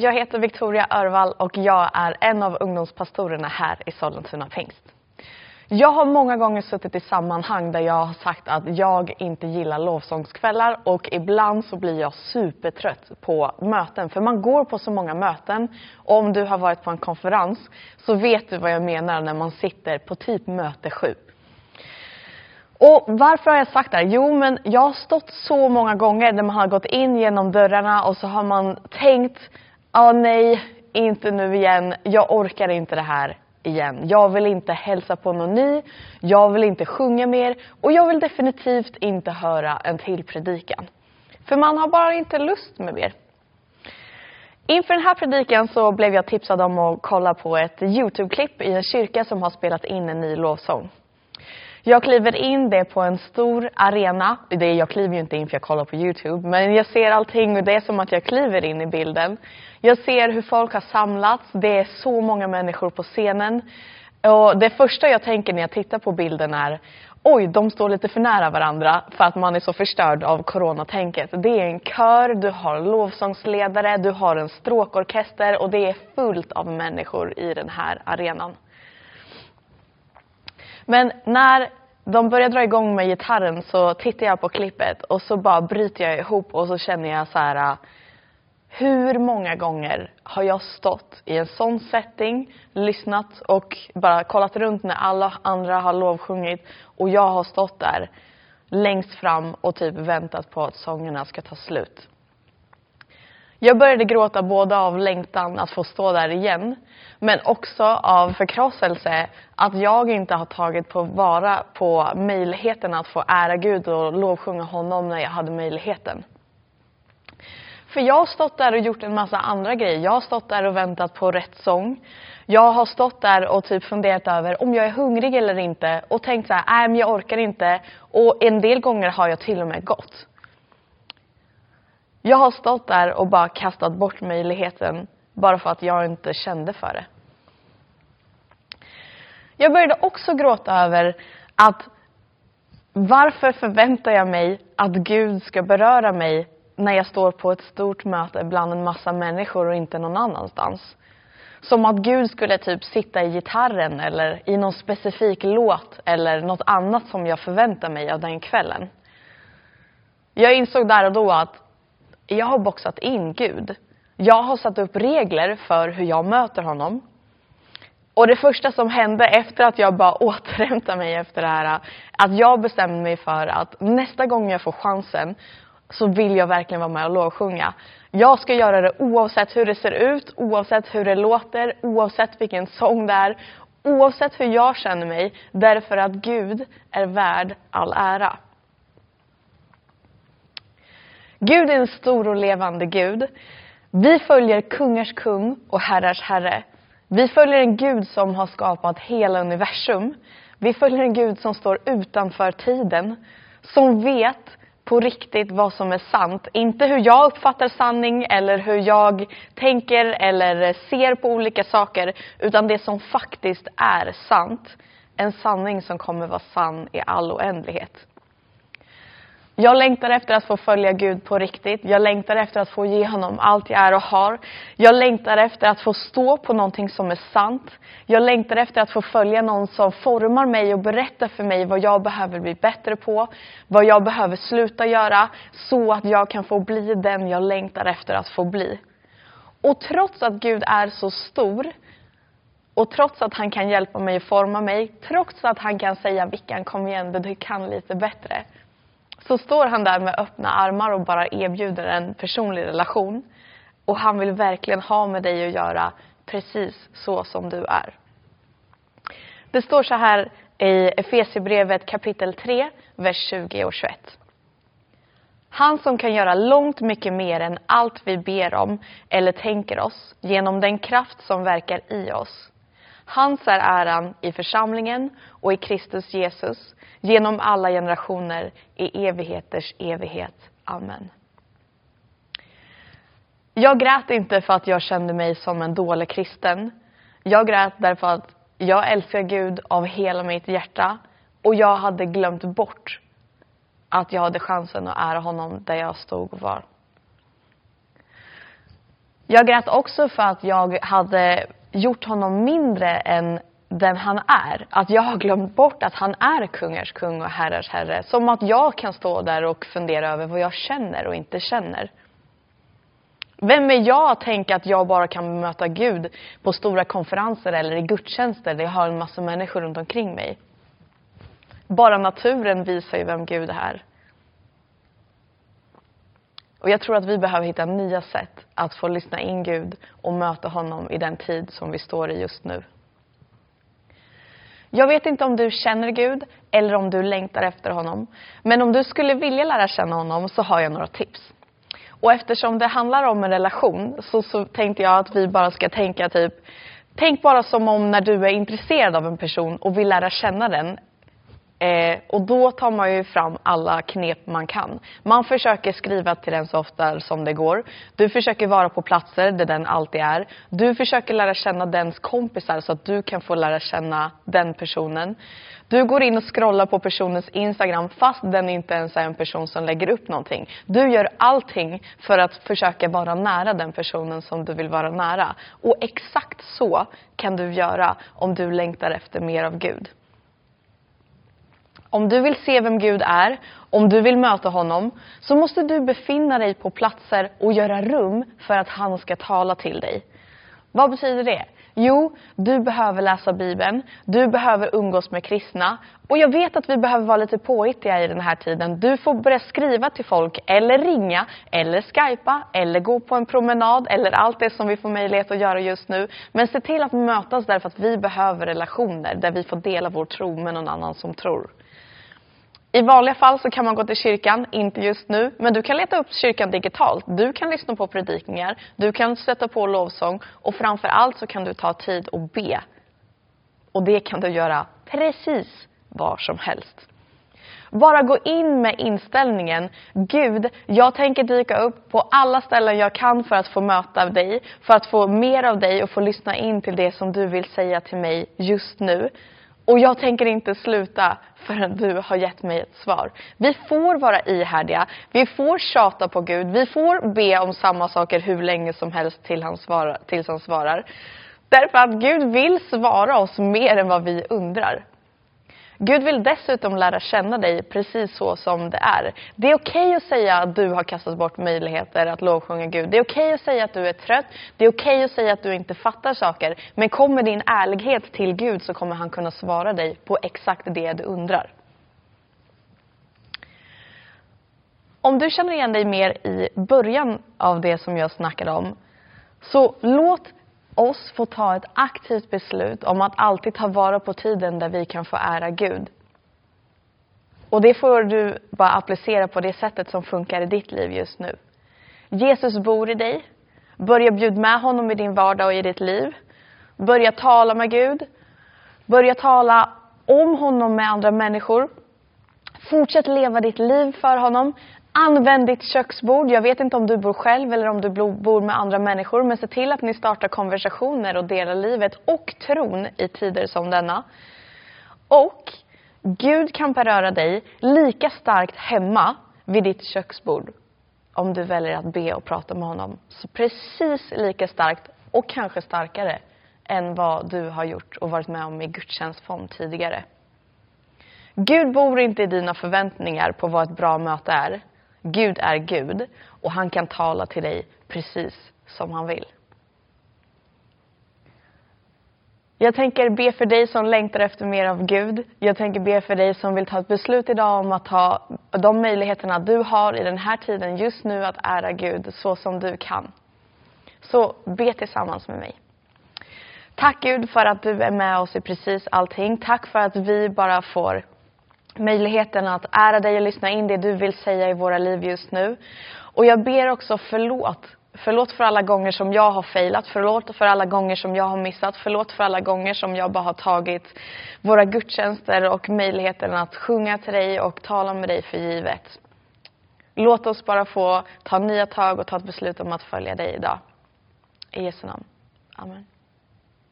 jag heter Victoria Örvall och jag är en av ungdomspastorerna här i Sollentuna Pingst. Jag har många gånger suttit i sammanhang där jag har sagt att jag inte gillar lovsångskvällar och ibland så blir jag supertrött på möten. För man går på så många möten. Om du har varit på en konferens så vet du vad jag menar när man sitter på typ möte sju. Och varför har jag sagt det här? Jo, men jag har stått så många gånger när man har gått in genom dörrarna och så har man tänkt, ah, nej, inte nu igen, jag orkar inte det här igen. Jag vill inte hälsa på någon ny, jag vill inte sjunga mer och jag vill definitivt inte höra en till predikan. För man har bara inte lust med mer. Inför den här predikan så blev jag tipsad om att kolla på ett Youtube-klipp i en kyrka som har spelat in en ny lovsång. Jag kliver in, det är på en stor arena. Det, jag kliver ju inte in för jag kollar på Youtube, men jag ser allting och det är som att jag kliver in i bilden. Jag ser hur folk har samlats, det är så många människor på scenen. Och det första jag tänker när jag tittar på bilden är, oj, de står lite för nära varandra för att man är så förstörd av coronatänket. Det är en kör, du har lovsångsledare, du har en stråkorkester och det är fullt av människor i den här arenan. Men när de börjar dra igång med gitarren så tittar jag på klippet och så bara bryter jag ihop och så känner jag så här äh, hur många gånger har jag stått i en sån setting, lyssnat och bara kollat runt när alla andra har lovsjungit och jag har stått där längst fram och typ väntat på att sångerna ska ta slut. Jag började gråta både av längtan att få stå där igen, men också av förkrosselse att jag inte har tagit på vara på möjligheten att få ära Gud och lovsjunga honom när jag hade möjligheten. För jag har stått där och gjort en massa andra grejer. Jag har stått där och väntat på rätt sång. Jag har stått där och typ funderat över om jag är hungrig eller inte och tänkt så här, nej men jag orkar inte. Och en del gånger har jag till och med gått. Jag har stått där och bara kastat bort möjligheten bara för att jag inte kände för det. Jag började också gråta över att varför förväntar jag mig att Gud ska beröra mig när jag står på ett stort möte bland en massa människor och inte någon annanstans? Som att Gud skulle typ sitta i gitarren eller i någon specifik låt eller något annat som jag förväntar mig av den kvällen. Jag insåg där och då att jag har boxat in Gud. Jag har satt upp regler för hur jag möter honom. Och det första som hände efter att jag bara återhämtade mig efter det här, att jag bestämde mig för att nästa gång jag får chansen så vill jag verkligen vara med och lovsjunga. Jag ska göra det oavsett hur det ser ut, oavsett hur det låter, oavsett vilken sång det är, oavsett hur jag känner mig, därför att Gud är värd all ära. Gud är en stor och levande Gud. Vi följer kungars kung och herrars herre. Vi följer en Gud som har skapat hela universum. Vi följer en Gud som står utanför tiden, som vet på riktigt vad som är sant. Inte hur jag uppfattar sanning eller hur jag tänker eller ser på olika saker, utan det som faktiskt är sant. En sanning som kommer vara sann i all oändlighet. Jag längtar efter att få följa Gud på riktigt. Jag längtar efter att få ge honom allt jag är och har. Jag längtar efter att få stå på någonting som är sant. Jag längtar efter att få följa någon som formar mig och berättar för mig vad jag behöver bli bättre på. Vad jag behöver sluta göra. Så att jag kan få bli den jag längtar efter att få bli. Och trots att Gud är så stor och trots att han kan hjälpa mig och forma mig, trots att han kan säga Vickan kom igen, du kan lite bättre så står han där med öppna armar och bara erbjuder en personlig relation. Och han vill verkligen ha med dig att göra precis så som du är. Det står så här i Efesierbrevet kapitel 3, vers 20 och 21. Han som kan göra långt mycket mer än allt vi ber om eller tänker oss genom den kraft som verkar i oss. Hans är äran i församlingen och i Kristus Jesus genom alla generationer i evigheters evighet. Amen. Jag grät inte för att jag kände mig som en dålig kristen. Jag grät därför att jag älskar Gud av hela mitt hjärta och jag hade glömt bort att jag hade chansen att ära honom där jag stod och var. Jag grät också för att jag hade gjort honom mindre än den han är. Att jag har glömt bort att han är kungars kung och herrars herre. Som att jag kan stå där och fundera över vad jag känner och inte känner. Vem är jag att tänka att jag bara kan möta Gud på stora konferenser eller i gudstjänster där jag har en massa människor runt omkring mig? Bara naturen visar ju vem Gud är. Och jag tror att vi behöver hitta nya sätt att få lyssna in Gud och möta honom i den tid som vi står i just nu. Jag vet inte om du känner Gud eller om du längtar efter honom. Men om du skulle vilja lära känna honom så har jag några tips. Och eftersom det handlar om en relation så, så tänkte jag att vi bara ska tänka typ Tänk bara som om när du är intresserad av en person och vill lära känna den Eh, och då tar man ju fram alla knep man kan. Man försöker skriva till den så ofta som det går. Du försöker vara på platser där den alltid är. Du försöker lära känna dens kompisar så att du kan få lära känna den personen. Du går in och scrollar på personens Instagram fast den inte ens är en person som lägger upp någonting. Du gör allting för att försöka vara nära den personen som du vill vara nära. Och exakt så kan du göra om du längtar efter mer av Gud. Om du vill se vem Gud är, om du vill möta honom, så måste du befinna dig på platser och göra rum för att han ska tala till dig. Vad betyder det? Jo, du behöver läsa Bibeln, du behöver umgås med kristna. Och jag vet att vi behöver vara lite påhittiga i den här tiden. Du får börja skriva till folk, eller ringa, eller skypa, eller gå på en promenad, eller allt det som vi får möjlighet att göra just nu. Men se till att mötas därför att vi behöver relationer där vi får dela vår tro med någon annan som tror. I vanliga fall så kan man gå till kyrkan, inte just nu, men du kan leta upp kyrkan digitalt. Du kan lyssna på predikningar, du kan sätta på lovsång och framför allt så kan du ta tid och be. Och det kan du göra precis var som helst. Bara gå in med inställningen, Gud, jag tänker dyka upp på alla ställen jag kan för att få möta dig, för att få mer av dig och få lyssna in till det som du vill säga till mig just nu. Och jag tänker inte sluta förrän du har gett mig ett svar. Vi får vara ihärdiga, vi får tjata på Gud, vi får be om samma saker hur länge som helst till han svarar, tills han svarar. Därför att Gud vill svara oss mer än vad vi undrar. Gud vill dessutom lära känna dig precis så som det är. Det är okej okay att säga att du har kastat bort möjligheter att lovsjunga Gud. Det är okej okay att säga att du är trött. Det är okej okay att säga att du inte fattar saker. Men kommer din ärlighet till Gud så kommer han kunna svara dig på exakt det du undrar. Om du känner igen dig mer i början av det som jag snackade om, så låt oss få ta ett aktivt beslut om att alltid ta vara på tiden där vi kan få ära Gud. Och det får du bara applicera på det sättet som funkar i ditt liv just nu. Jesus bor i dig. Börja bjuda med honom i din vardag och i ditt liv. Börja tala med Gud. Börja tala om honom med andra människor. Fortsätt leva ditt liv för honom. Använd ditt köksbord. Jag vet inte om du bor själv eller om du bor med andra människor, men se till att ni startar konversationer och delar livet och tron i tider som denna. Och Gud kan beröra dig lika starkt hemma vid ditt köksbord om du väljer att be och prata med honom. Så precis lika starkt och kanske starkare än vad du har gjort och varit med om i gudstjänstform tidigare. Gud bor inte i dina förväntningar på vad ett bra möte är. Gud är Gud och han kan tala till dig precis som han vill. Jag tänker be för dig som längtar efter mer av Gud. Jag tänker be för dig som vill ta ett beslut idag om att ha de möjligheterna du har i den här tiden just nu att ära Gud så som du kan. Så be tillsammans med mig. Tack Gud för att du är med oss i precis allting. Tack för att vi bara får möjligheten att ära dig och lyssna in det du vill säga i våra liv just nu. Och jag ber också förlåt. Förlåt för alla gånger som jag har failat, förlåt för alla gånger som jag har missat, förlåt för alla gånger som jag bara har tagit våra gudstjänster och möjligheten att sjunga till dig och tala med dig för givet. Låt oss bara få ta nya tag och ta ett beslut om att följa dig idag. I Jesu namn. Amen.